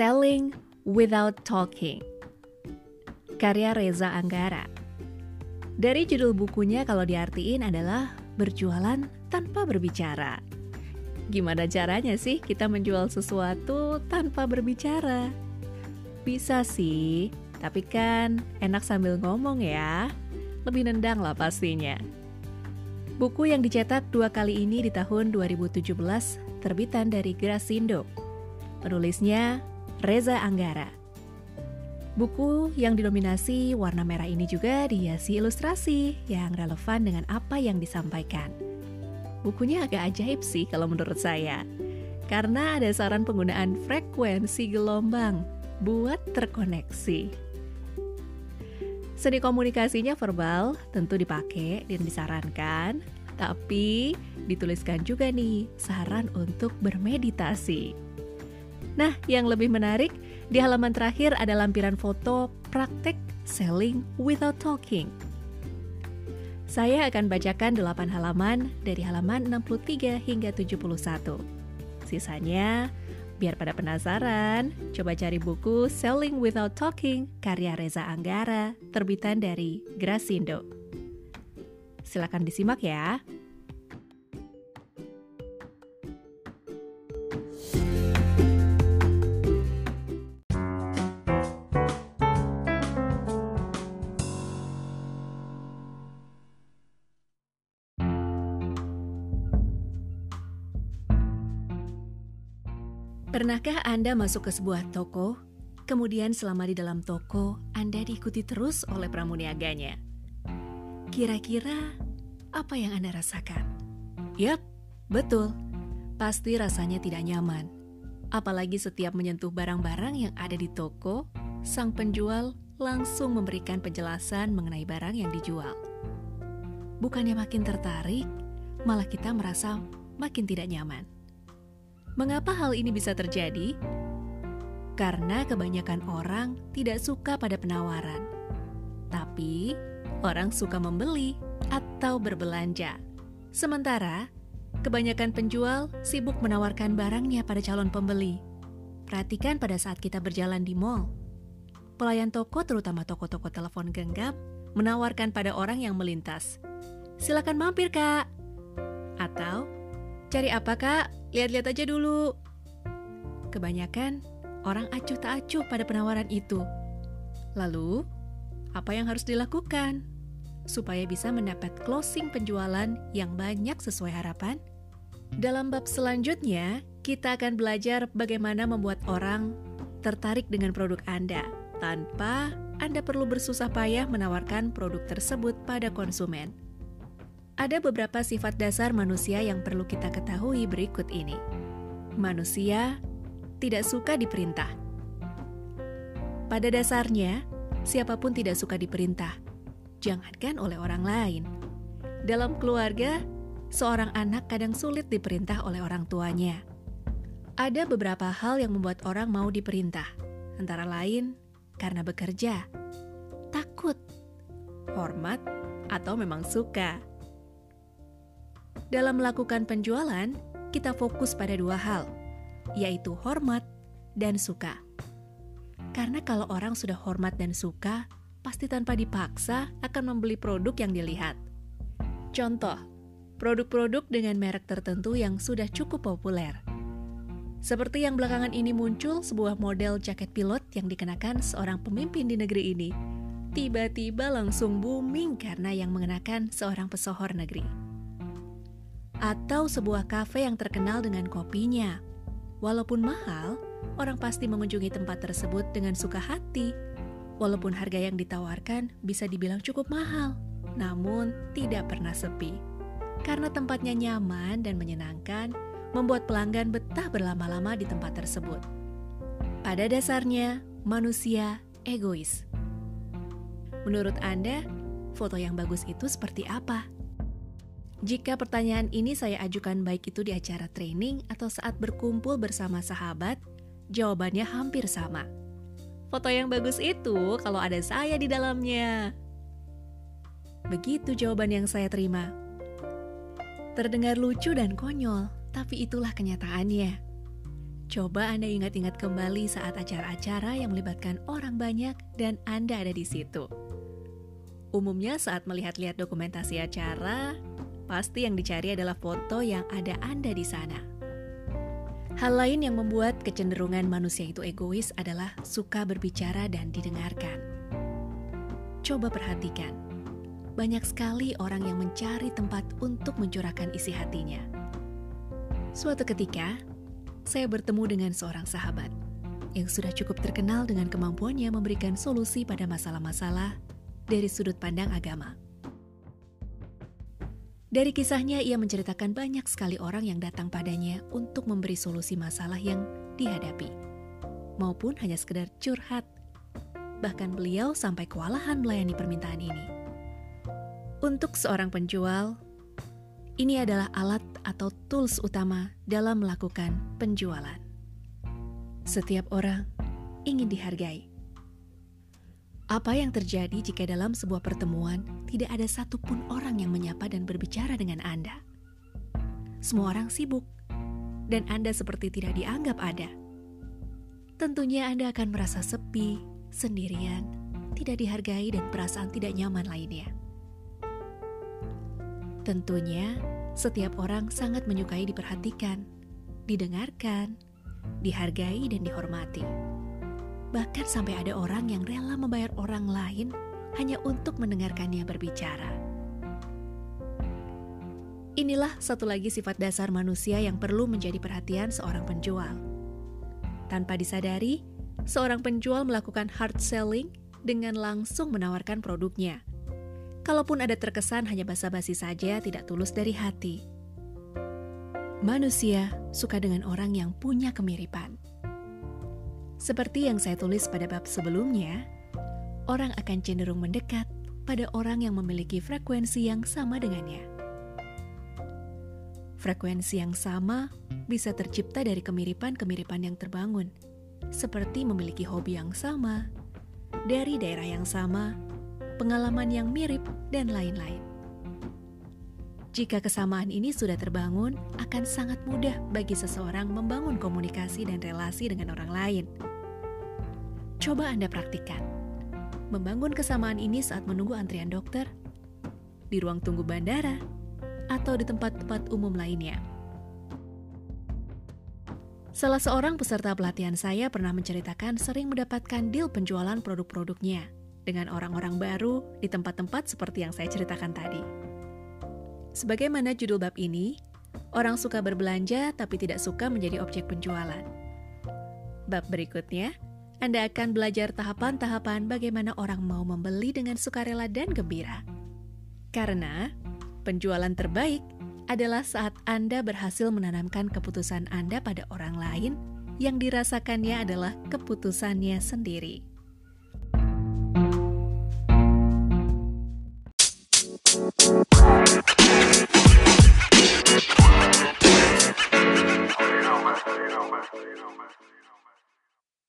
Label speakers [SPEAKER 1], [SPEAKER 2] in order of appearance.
[SPEAKER 1] Selling Without Talking. Karya Reza Anggara. Dari judul bukunya kalau diartiin adalah Berjualan tanpa berbicara. Gimana caranya sih kita menjual sesuatu tanpa berbicara? Bisa sih, tapi kan enak sambil ngomong ya. Lebih nendang lah pastinya. Buku yang dicetak dua kali ini di tahun 2017 terbitan dari Grasindo. Penulisnya Reza Anggara. Buku yang didominasi warna merah ini juga dihiasi ilustrasi yang relevan dengan apa yang disampaikan. Bukunya agak ajaib sih kalau menurut saya, karena ada saran penggunaan frekuensi gelombang buat terkoneksi. Seni komunikasinya verbal tentu dipakai dan disarankan, tapi dituliskan juga nih saran untuk bermeditasi. Nah, yang lebih menarik, di halaman terakhir ada lampiran foto praktek selling without talking. Saya akan bacakan 8 halaman dari halaman 63 hingga 71. Sisanya, biar pada penasaran, coba cari buku Selling Without Talking karya Reza Anggara, terbitan dari Grasindo. Silakan disimak ya. Pernahkah Anda masuk ke sebuah toko, kemudian selama di dalam toko Anda diikuti terus oleh pramuniaganya? Kira-kira apa yang Anda rasakan? Yap, betul. Pasti rasanya tidak nyaman. Apalagi setiap menyentuh barang-barang yang ada di toko, sang penjual langsung memberikan penjelasan mengenai barang yang dijual. Bukannya makin tertarik, malah kita merasa makin tidak nyaman. Mengapa hal ini bisa terjadi? Karena kebanyakan orang tidak suka pada penawaran, tapi orang suka membeli atau berbelanja. Sementara kebanyakan penjual sibuk menawarkan barangnya pada calon pembeli. Perhatikan pada saat kita berjalan di mall. Pelayan toko, terutama toko-toko telepon genggam, menawarkan pada orang yang melintas. Silakan mampir, Kak. Atau, cari apa, Kak? Lihat-lihat aja dulu. Kebanyakan orang acuh tak acuh pada penawaran itu. Lalu, apa yang harus dilakukan supaya bisa mendapat closing penjualan yang banyak sesuai harapan? Dalam bab selanjutnya, kita akan belajar bagaimana membuat orang tertarik dengan produk Anda tanpa Anda perlu bersusah payah menawarkan produk tersebut pada konsumen. Ada beberapa sifat dasar manusia yang perlu kita ketahui berikut ini. Manusia tidak suka diperintah. Pada dasarnya, siapa pun tidak suka diperintah, jangankan oleh orang lain. Dalam keluarga, seorang anak kadang sulit diperintah oleh orang tuanya. Ada beberapa hal yang membuat orang mau diperintah, antara lain karena bekerja, takut, hormat, atau memang suka. Dalam melakukan penjualan, kita fokus pada dua hal, yaitu hormat dan suka. Karena kalau orang sudah hormat dan suka, pasti tanpa dipaksa akan membeli produk yang dilihat. Contoh, produk-produk dengan merek tertentu yang sudah cukup populer. Seperti yang belakangan ini muncul sebuah model jaket pilot yang dikenakan seorang pemimpin di negeri ini. Tiba-tiba langsung booming karena yang mengenakan seorang pesohor negeri atau sebuah kafe yang terkenal dengan kopinya. Walaupun mahal, orang pasti mengunjungi tempat tersebut dengan suka hati. Walaupun harga yang ditawarkan bisa dibilang cukup mahal, namun tidak pernah sepi. Karena tempatnya nyaman dan menyenangkan, membuat pelanggan betah berlama-lama di tempat tersebut. Pada dasarnya, manusia egois. Menurut Anda, foto yang bagus itu seperti apa? Jika pertanyaan ini saya ajukan baik itu di acara training atau saat berkumpul bersama sahabat, jawabannya hampir sama. Foto yang bagus itu kalau ada saya di dalamnya. Begitu jawaban yang saya terima. Terdengar lucu dan konyol, tapi itulah kenyataannya. Coba Anda ingat-ingat kembali saat acara-acara yang melibatkan orang banyak dan Anda ada di situ. Umumnya saat melihat-lihat dokumentasi acara, pasti yang dicari adalah foto yang ada Anda di sana. Hal lain yang membuat kecenderungan manusia itu egois adalah suka berbicara dan didengarkan. Coba perhatikan, banyak sekali orang yang mencari tempat untuk mencurahkan isi hatinya. Suatu ketika, saya bertemu dengan seorang sahabat yang sudah cukup terkenal dengan kemampuannya memberikan solusi pada masalah-masalah dari sudut pandang agama. Dari kisahnya, ia menceritakan banyak sekali orang yang datang padanya untuk memberi solusi masalah yang dihadapi, maupun hanya sekedar curhat. Bahkan beliau sampai kewalahan melayani permintaan ini. Untuk seorang penjual, ini adalah alat atau tools utama dalam melakukan penjualan. Setiap orang ingin dihargai. Apa yang terjadi jika dalam sebuah pertemuan tidak ada satupun orang yang menyapa dan berbicara dengan Anda? Semua orang sibuk, dan Anda seperti tidak dianggap ada. Tentunya Anda akan merasa sepi, sendirian, tidak dihargai, dan perasaan tidak nyaman lainnya. Tentunya, setiap orang sangat menyukai diperhatikan, didengarkan, dihargai, dan dihormati. Bahkan sampai ada orang yang rela membayar orang lain hanya untuk mendengarkannya berbicara. Inilah satu lagi sifat dasar manusia yang perlu menjadi perhatian seorang penjual. Tanpa disadari, seorang penjual melakukan hard selling dengan langsung menawarkan produknya Kalaupun ada terkesan hanya basa-basi saja, tidak tulus dari hati. Manusia suka dengan orang yang punya kemiripan. Seperti yang saya tulis pada bab sebelumnya, orang akan cenderung mendekat pada orang yang memiliki frekuensi yang sama dengannya. Frekuensi yang sama bisa tercipta dari kemiripan-kemiripan yang terbangun, seperti memiliki hobi yang sama, dari daerah yang sama, pengalaman yang mirip, dan lain-lain. Jika kesamaan ini sudah terbangun, akan sangat mudah bagi seseorang membangun komunikasi dan relasi dengan orang lain. Coba Anda praktikkan. Membangun kesamaan ini saat menunggu antrian dokter, di ruang tunggu bandara, atau di tempat-tempat umum lainnya. Salah seorang peserta pelatihan saya pernah menceritakan sering mendapatkan deal penjualan produk-produknya dengan orang-orang baru di tempat-tempat seperti yang saya ceritakan tadi. Sebagaimana judul bab ini, orang suka berbelanja tapi tidak suka menjadi objek penjualan. Bab berikutnya, Anda akan belajar tahapan-tahapan bagaimana orang mau membeli dengan sukarela dan gembira. Karena penjualan terbaik adalah saat Anda berhasil menanamkan keputusan Anda pada orang lain yang dirasakannya adalah keputusannya sendiri.